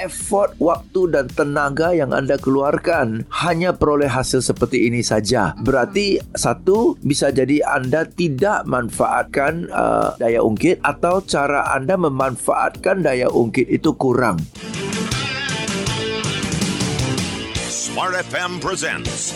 effort, waktu dan tenaga yang anda keluarkan hanya peroleh hasil seperti ini saja. Berarti satu bisa jadi anda tidak manfaatkan uh, daya ungkit atau cara anda memanfaatkan daya ungkit itu kurang. Smart FM presents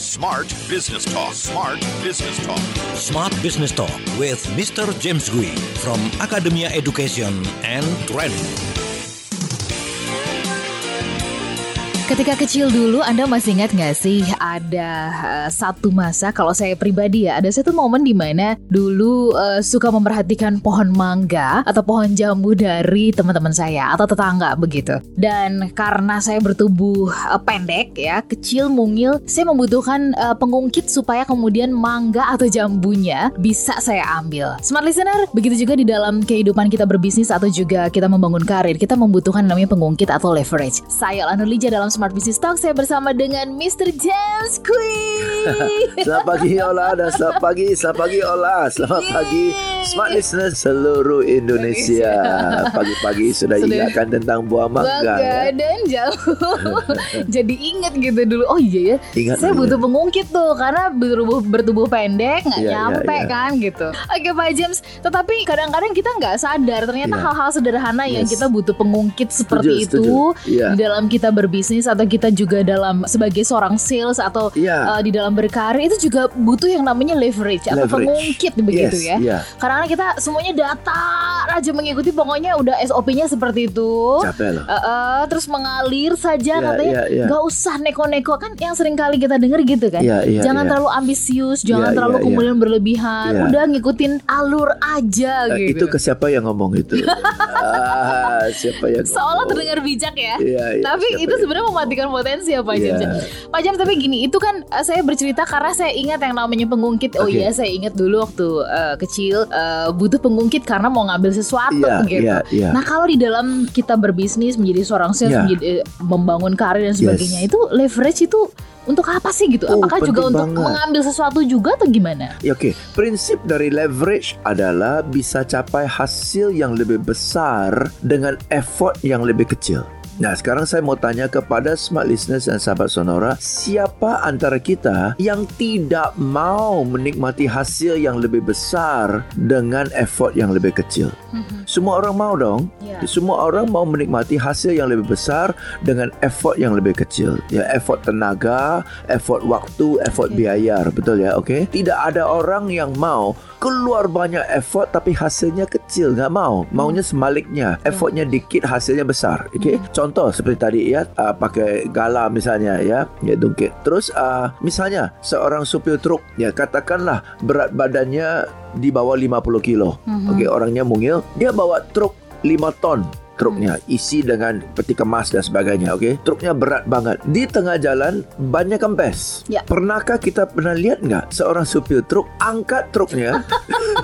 Smart Business Talk. Smart Business Talk. Smart Business Talk with Mr. James Gui from Academia Education and Training. Ketika kecil dulu Anda masih ingat nggak sih ada uh, satu masa kalau saya pribadi ya ada satu momen di mana dulu uh, suka memperhatikan pohon mangga atau pohon jambu dari teman-teman saya atau tetangga begitu. Dan karena saya bertubuh uh, pendek ya, kecil mungil, saya membutuhkan uh, pengungkit supaya kemudian mangga atau jambunya bisa saya ambil. Smart listener, begitu juga di dalam kehidupan kita berbisnis atau juga kita membangun karir, kita membutuhkan namanya pengungkit atau leverage. Saya Lana Lija dalam Smart Business Talk saya bersama dengan Mr. James Queen. selamat pagi Ola dan selamat pagi, selamat pagi Ola, selamat Yeay. pagi smart listeners seluruh Indonesia. Pagi-pagi sudah, ingatkan tentang buah mangga. Mangga ya? dan jauh. Jadi ingat gitu dulu. Oh iya ya. Ingat saya butuh ya. pengungkit tuh karena bertubuh bertubuh pendek nggak yeah, nyampe yeah, yeah. kan gitu. Oke Pak James, tetapi kadang-kadang kita nggak sadar ternyata iya. hal-hal yeah. sederhana yes. yang kita butuh pengungkit seperti setuju, itu setuju. Yeah. di dalam kita berbisnis atau kita juga dalam sebagai seorang sales atau yeah. uh, di dalam berkarir itu juga butuh yang namanya leverage, leverage. atau pengungkit begitu yes, ya. Yeah. Karena kita semuanya datar aja mengikuti pokoknya udah SOP-nya seperti itu. Capek loh. Uh, uh, terus mengalir saja yeah, katanya yeah, yeah. gak usah neko-neko kan yang sering kali kita dengar gitu kan. Yeah, yeah, jangan yeah. terlalu ambisius, jangan yeah, terlalu yeah, kemudian yeah. berlebihan. Yeah. Udah ngikutin alur aja uh, gitu. Itu ke siapa yang ngomong itu? ah, siapa yang Seolah terdengar bijak ya. Yeah, yeah, Tapi itu sebenarnya mematikan potensi ya Pak yeah. James. Pak James tapi gini, itu kan uh, saya bercerita karena saya ingat yang namanya pengungkit. Oh okay. iya, saya ingat dulu waktu uh, kecil uh, butuh pengungkit karena mau ngambil sesuatu yeah, gitu. Yeah, yeah. Nah, kalau di dalam kita berbisnis menjadi seorang sales, yeah. menjadi, uh, membangun karir dan sebagainya, yes. itu leverage itu untuk apa sih gitu? Oh, Apakah juga untuk banget. mengambil sesuatu juga atau gimana? Ya, Oke, okay. prinsip dari leverage adalah bisa capai hasil yang lebih besar dengan effort yang lebih kecil. Nah, sekarang saya mau tanya kepada smart listeners dan sahabat Sonora, siapa antara kita yang tidak mau menikmati hasil yang lebih besar dengan effort yang lebih kecil? Mm-hmm. Semua orang mau dong. Yeah. Semua orang mau menikmati hasil yang lebih besar dengan effort yang lebih kecil. Ya, effort tenaga, effort waktu, effort okay. biaya, betul ya? Oke. Okay? Tidak ada orang yang mau keluar banyak effort tapi hasilnya kecil nggak mau maunya sebaliknya effortnya dikit hasilnya besar oke okay? Hmm. Contoh seperti tadi ya uh, pakai galah misalnya ya ya dungkit. Terus uh, misalnya seorang supir truk ya katakanlah berat badannya di bawah 50 kilo. Mm-hmm. oke okay, orangnya mungil dia bawa truk 5 ton truknya isi dengan peti kemas dan sebagainya okey truknya berat banget di tengah jalan banyak kempes ya. pernahkah kita pernah lihat nggak seorang supir truk angkat truknya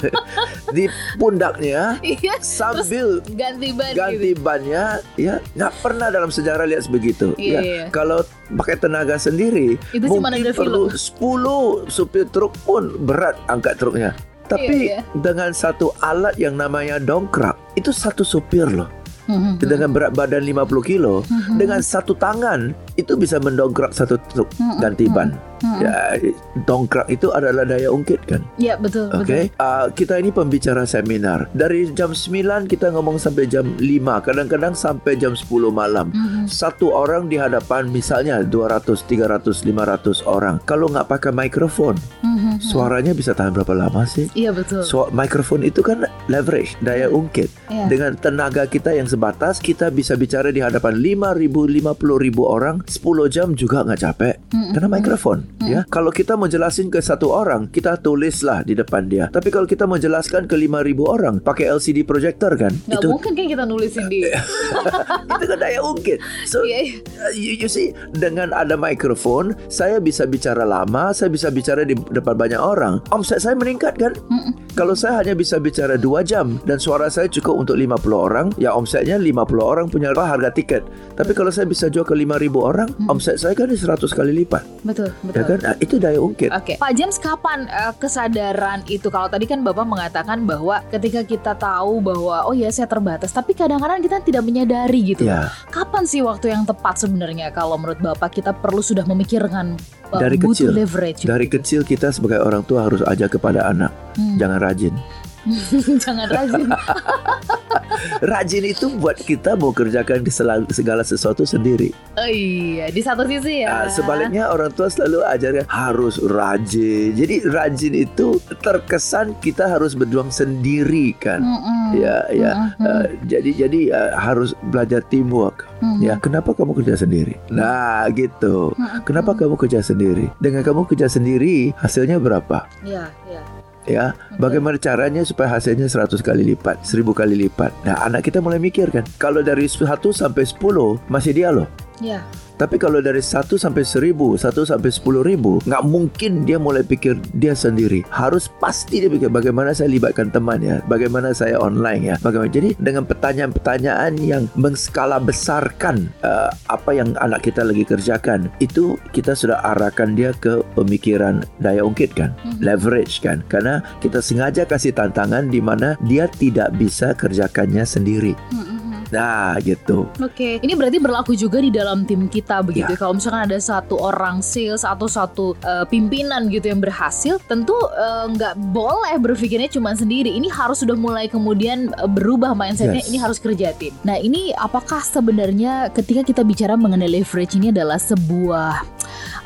di pundaknya ya, sambil ganti ban ganti gitu. bannya ya nggak pernah dalam sejarah lihat sebegitu ya, ya. ya. kalau pakai tenaga sendiri itu mungkin perlu film. 10 supir truk pun berat angkat truknya tapi iya, iya. dengan satu alat yang namanya dongkrak itu satu supir loh hmm. dengan berat badan 50 kilo hmm. dengan satu tangan itu bisa mendongkrak satu truk hmm. ganti ban. Hmm. Ya, dongkrak itu adalah daya ungkit kan? Ya betul. Oke, okay? uh, kita ini pembicara seminar dari jam 9 kita ngomong sampai jam 5, kadang-kadang sampai jam 10 malam. Hmm. Satu orang di hadapan misalnya 200, 300, 500 orang. Kalau nggak pakai mikrofon, hmm. suaranya bisa tahan berapa lama sih? Iya betul. So, mikrofon itu kan leverage, daya ungkit. Ya. Dengan tenaga kita yang sebatas, kita bisa bicara di hadapan 5.000, 50.000 orang 10 jam juga nggak capek mm-hmm. karena mikrofon mm-hmm. ya kalau kita mau jelasin ke satu orang kita tulislah di depan dia tapi kalau kita mau jelaskan ke 5000 orang pakai LCD projector kan nggak itu mungkin kan kita nulisin di itu kan daya ungkit so yeah. you, you see dengan ada mikrofon saya bisa bicara lama saya bisa bicara di depan banyak orang, omset saya meningkat kan? Kalau saya hanya bisa bicara 2 jam dan suara saya cukup untuk 50 orang, ya omsetnya 50 orang punya harga tiket. Tapi kalau saya bisa jual ke 5000 orang, omset saya kan 100 kali lipat. Betul, betul. Ya kan? Nah, itu daya ungkit. Oke, Pak James kapan eh, kesadaran itu? Kalau tadi kan Bapak mengatakan bahwa ketika kita tahu bahwa oh ya saya terbatas, tapi kadang-kadang kita tidak menyadari gitu. Ya. Kapan sih waktu yang tepat sebenarnya kalau menurut Bapak kita perlu sudah memikirkan Dari kecil. leverage? Dari kecil kita sebagai orang tua harus ajak kepada anak, Hmm. jangan rajin. Jangan rajin. Rajin itu buat kita mau kerjakan kesela- segala sesuatu sendiri. oh iya, di satu sisi ya. Ah, sebaliknya orang tua selalu ajarkan harus rajin. Jadi rajin itu terkesan kita harus berjuang sendiri kan. Mm-mm. Ya, ya. Mm-mm. Ah, jadi jadi ah, harus belajar teamwork. Mhm. Ya, kenapa kamu kerja sendiri? Nah, gitu. Mm-mm. Kenapa kamu kerja sendiri? Dengan kamu kerja sendiri, hasilnya berapa? Iya, iya. Ya, bagaimana caranya supaya hasilnya 100 kali lipat, 1000 kali lipat. Nah, anak kita mulai mikir kan, kalau dari 1 sampai 10 masih dia loh. Iya. Tapi kalau dari 1 sampai 1000, 1 sampai 10 ribu, nggak mungkin dia mulai pikir dia sendiri. Harus pasti dia pikir bagaimana saya libatkan teman ya, bagaimana saya online ya, bagaimana. Jadi dengan pertanyaan-pertanyaan yang mengskala besarkan uh, apa yang anak kita lagi kerjakan, itu kita sudah arahkan dia ke pemikiran daya ungkit kan, leverage kan. Karena kita sengaja kasih tantangan di mana dia tidak bisa kerjakannya sendiri. Mm-mm. Gitu. Oke, ini berarti berlaku juga di dalam tim kita begitu. Ya. Kalau misalkan ada satu orang sales atau satu eh, pimpinan gitu yang berhasil, tentu eh, nggak boleh berpikirnya cuma sendiri. Ini harus sudah mulai kemudian eh, berubah mindsetnya. Yes. Ini harus kerja tim. Nah, ini apakah sebenarnya ketika kita bicara mengenai leverage ini adalah sebuah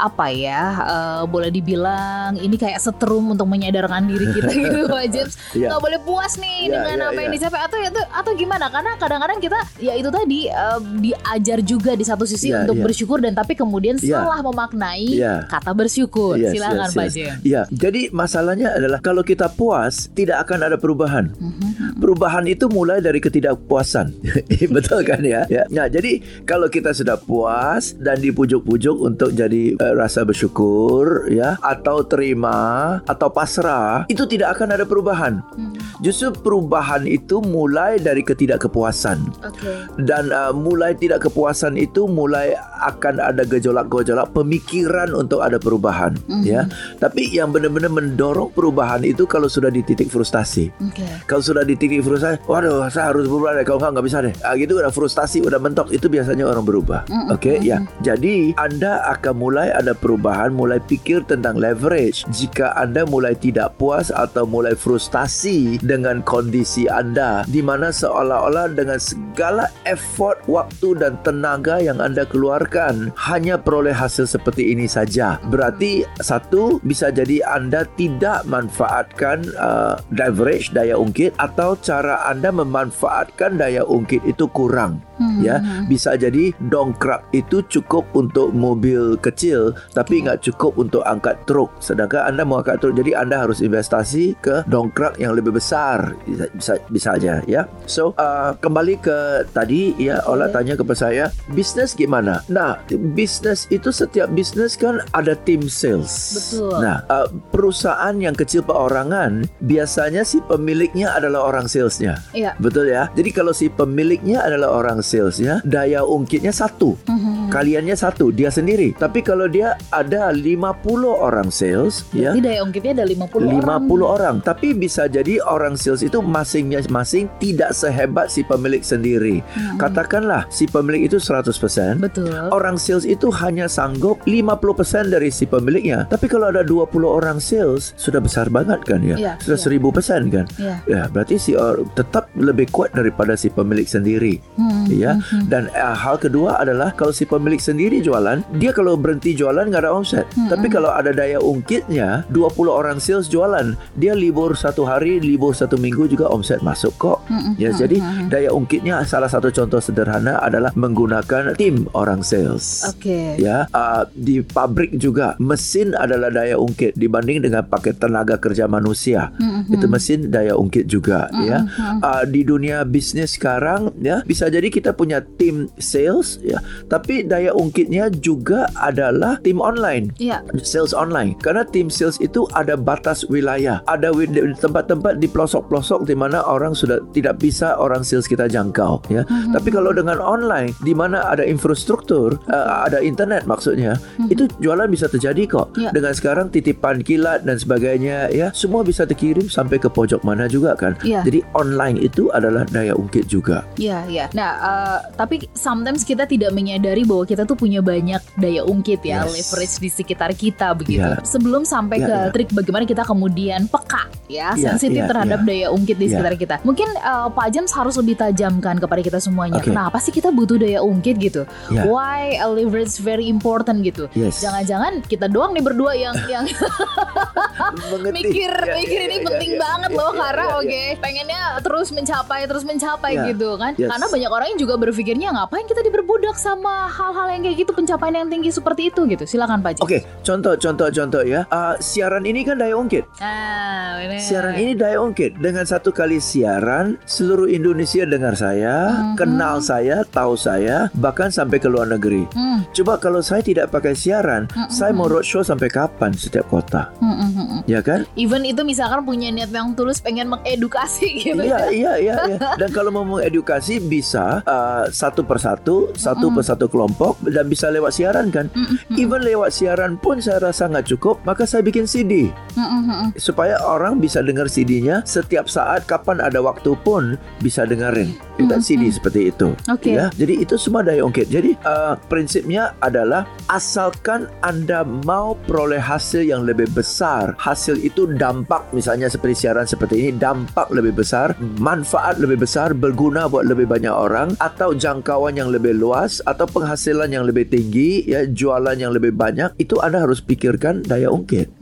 apa ya eh, boleh dibilang ini kayak setrum untuk menyadarkan diri kita gitu Pak James Iya. nggak boleh puas nih Iya, dengan iya, apa yang iya. dicapai atau atau atau gimana karena kadang-kadang kita ya itu tadi eh, diajar juga di satu sisi Iya, untuk iya. bersyukur dan tapi kemudian Iya. salah memaknai Iya. kata bersyukur Yes, silakan yes, Pak yes. James Ya, jadi masalahnya adalah kalau kita puas tidak akan ada perubahan. Mhm. Perubahan itu mulai dari ketidakpuasan. Betul kan ya? ya? Nah, jadi kalau kita sudah puas dan dipujuk-pujuk untuk jadi eh, rasa bersyukur ya atau terima atau pasrah, itu tidak akan ada perubahan. Hmm. Justru perubahan itu mulai dari ketidakkepuasan Oke dan uh, mulai tidak kepuasan itu mulai akan ada gejolak-gejolak pemikiran untuk ada perubahan Mhm. ya tapi yang benar-benar mendorong perubahan itu kalau sudah di titik frustasi oke kalau sudah di titik frustasi waduh saya harus berubah deh kalau nggak nggak bisa deh. Ah, gitu udah frustasi udah mentok itu biasanya orang berubah. Mhm, oke ya. Jadi anda akan mulai ada perubahan mulai pikir tentang leverage. Jika anda mulai tidak puas atau mulai frustasi dengan kondisi anda di mana seolah-olah dengan segala effort waktu dan tenaga yang anda keluarkan hanya peroleh hasil seperti ini saja. Berarti satu bisa jadi anda tidak manfaatkan uh, leverage daya ungkit atau cara anda memanfaatkan daya ungkit itu kurang Hmm. ya. Bisa jadi dongkrak itu cukup untuk mobil kecil tapi nggak cukup untuk angkat truk. Sedangkan anda mau angkat truk jadi anda harus investasi ke dongkrak yang lebih besar bisa bisa, bisa aja ya. So uh, kembali ke tadi ya Ola tanya kepada saya bisnes gimana? Nah bisnes itu setiap bisnes kan ada tim sales. Betul. nah uh, perusahaan yang kecil perorangan biasanya si pemiliknya adalah orang salesnya Iya Betul ya. Jadi kalau si pemiliknya adalah orang salesnya, daya ungkitnya satu. Mhm. Kaliannya satu, dia sendiri. Tapi kalau dia ada 50 orang sales, ya. Berarti daya ungkitnya ada 50, 50 orang orang. Tapi bisa jadi orang sales itu masing-masing tidak sehebat si pemilik sendiri. Mhm. Katakanlah si pemilik itu 100%. Betul Orang sales itu hanya sanggup 50% dari si pemiliknya. Tapi kalau ada 20 orang sales, sudah besar banget kan ya? Iya, sudah iya. 1000% kan? Iya. Ya, berarti si tetap lebih kuat daripada si pemilik sendiri. Hmm, Ya. hmm, Dan uh, hal kedua adalah kalau si pemilik sendiri jualan, dia kalau berhenti jualan nggak ada omset. Hmm. Tapi kalau ada daya ungkitnya, 20 orang sales jualan, dia libur satu hari, libur satu minggu juga omset masuk kok. hmm, Ya, hmm, jadi hmm. daya ungkitnya salah satu contoh sederhana adalah menggunakan tim orang sales. Oke Ya, uh, di pabrik juga mesin adalah daya ungkit dibanding dengan pakai tenaga kerja manusia. Hmm, hmm. Itu mesin daya ungkit juga ya. Uh, di dunia bisnis sekarang ya bisa jadi kita punya tim sales ya, tapi daya ungkitnya juga adalah tim online. Iya. Sales online Karena tim sales itu ada batas wilayah Ada tempat-tempat di pelosok-pelosok Di mana orang sudah tidak bisa orang sales kita jangkau ya. Mhm. Tapi kalau dengan online Di mana ada infrastruktur uh, Ada internet maksudnya Itu jualan bisa terjadi kok. Ya. Dengan sekarang titipan kilat dan sebagainya ya Semua bisa terkirim sampai ke pojok mana juga kan Ya. Jadi online itu adalah daya ungkit juga Iya, iya. Nah, eh, tapi sometimes kita tidak menyadari bahwa kita tuh punya banyak daya ungkit ya, Yes. leverage di sekitar kita begitu. Iya. Sebelum sampai Iya, ke iya. trik bagaimana kita kemudian peka ya, Iya, sensitif iya, terhadap iya. daya ungkit di Iya. sekitar kita. Mungkin eh, Pak James harus lebih tajamkan kepada kita semuanya. Oke. Kenapa sih kita butuh daya ungkit gitu? Iya. Why a leverage very important gitu? Yes. Jangan-jangan kita doang nih berdua yang yang mikir Ya, mikir ya, ini ya, penting ya, banget ya, loh ya, karena ya. oke pengennya terus mencapai terus mencapai Ya, gitu kan yes. karena banyak orang yang juga berpikirnya ngapain kita diperbudak sama hal-hal yang kayak gitu pencapaian yang tinggi seperti itu gitu silakan Pak Jim. Oke, contoh, contoh, contoh ya. Uh, siaran ini kan daya ungkit. Ah, bener. Siaran ini daya ungkit dengan satu kali siaran seluruh Indonesia dengar saya, Mhm. kenal saya, tahu saya, bahkan sampai ke luar negeri. Hmm, Coba kalau saya tidak pakai siaran, saya mau roadshow sampai kapan setiap kota? hmm, hmm, hmm, hmm. Ya kan? Even itu misalkan punya niat yang tulus pengen mengedukasi gitu. Iya, iya, iya, iya. Dan kalau mau mengedukasi bisa uh, satu persatu, satu persatu kelompok dan bisa lewat siaran kan. Hmm, hmm, hmm, Even lewat siaran pun saya rasa nggak cukup, maka saya bikin CD. hmm, hmm, hmm, hmm. supaya orang bisa dengar CD-nya setiap saat kapan ada waktu pun bisa dengerin. Itu kan CD seperti itu. Oke. Ya, jadi itu semua daya ungkit. Jadi uh, prinsipnya adalah asalkan Anda mau peroleh hasil yang lebih besar, hasil itu dampak misalnya seperti siaran seperti ini dampak lebih besar, manfaat lebih besar, berguna buat lebih banyak orang atau jangkauan yang lebih luas atau penghasilan yang lebih tinggi, ya jualan yang lebih banyak, itu Anda harus pikirkan daya ungkit.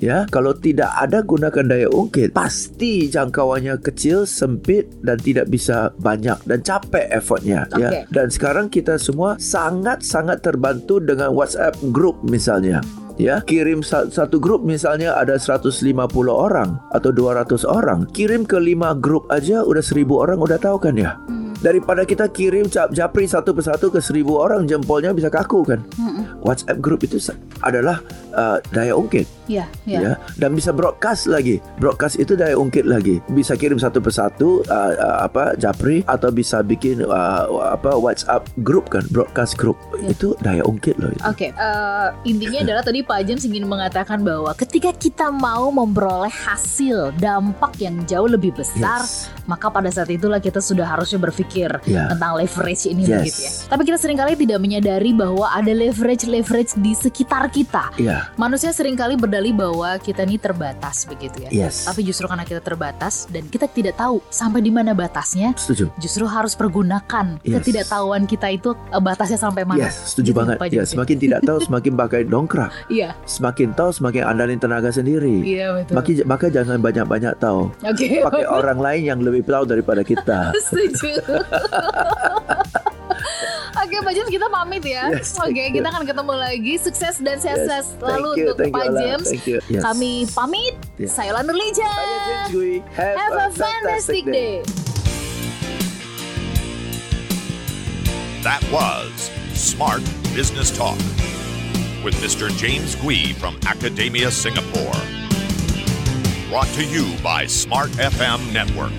Hmm, hmm, hmm. Ya, kalau tidak ada gunakan daya ungkit, pasti jangkauannya kecil, sempit dan tidak bisa banyak dan capek effortnya. Oke. Ya, dan sekarang kita semua sangat-sangat terbantu dengan WhatsApp group misalnya. Ya, kirim sa- satu grup misalnya ada 150 orang atau 200 orang. Kirim ke 5 grup aja udah 1000 orang udah tahu kan ya. Daripada kita kirim cap japri satu persatu ke 1000 orang jempolnya bisa kaku kan. WhatsApp group itu adalah uh, daya ungkit Iya, iya. ya dan bisa broadcast lagi broadcast itu daya ungkit lagi bisa kirim satu persatu uh, uh, apa japri atau bisa bikin uh, apa WhatsApp group kan broadcast group Ya. itu daya ungkit loh. Oke, eh, intinya adalah tadi Pak James ingin mengatakan bahwa ketika kita mau memperoleh hasil dampak yang jauh lebih besar, Yes. maka pada saat itulah kita sudah harusnya berpikir Ya. tentang leverage ini Yes. begitu ya. Tapi kita sering kali tidak menyadari bahwa ada leverage-leverage di sekitar kita. Iya, Manusia sering kali berdalih bahwa kita ini terbatas begitu ya. yes. Tapi justru karena kita terbatas dan kita tidak tahu sampai di mana batasnya, setuju. justru harus pergunakan Yes. ketidaktahuan kita itu eh, batasnya sampai mana. Yes, setuju Gitu, banget. Pak Ya, James. semakin tidak tahu semakin pakai dongkrak. Iya, Semakin tahu semakin andalin tenaga sendiri. iya betul. Maka, maka jangan banyak-banyak tahu. Oke. Pakai orang lain yang lebih tahu daripada kita. Setuju. Oke, Pak James kita pamit ya. Yes, Oke, you. kita akan ketemu lagi. Sukses dan sehat-sehat Yes, selalu you, untuk Pak. James. Thank you. Yes. Kami pamit. Yes. Saya Lanur Lija. Saya James Gui. Have, Have a fantastic day. That was Smart Business Talk with Mr. James Gui from Academia Singapore. Brought to you by Smart FM Network.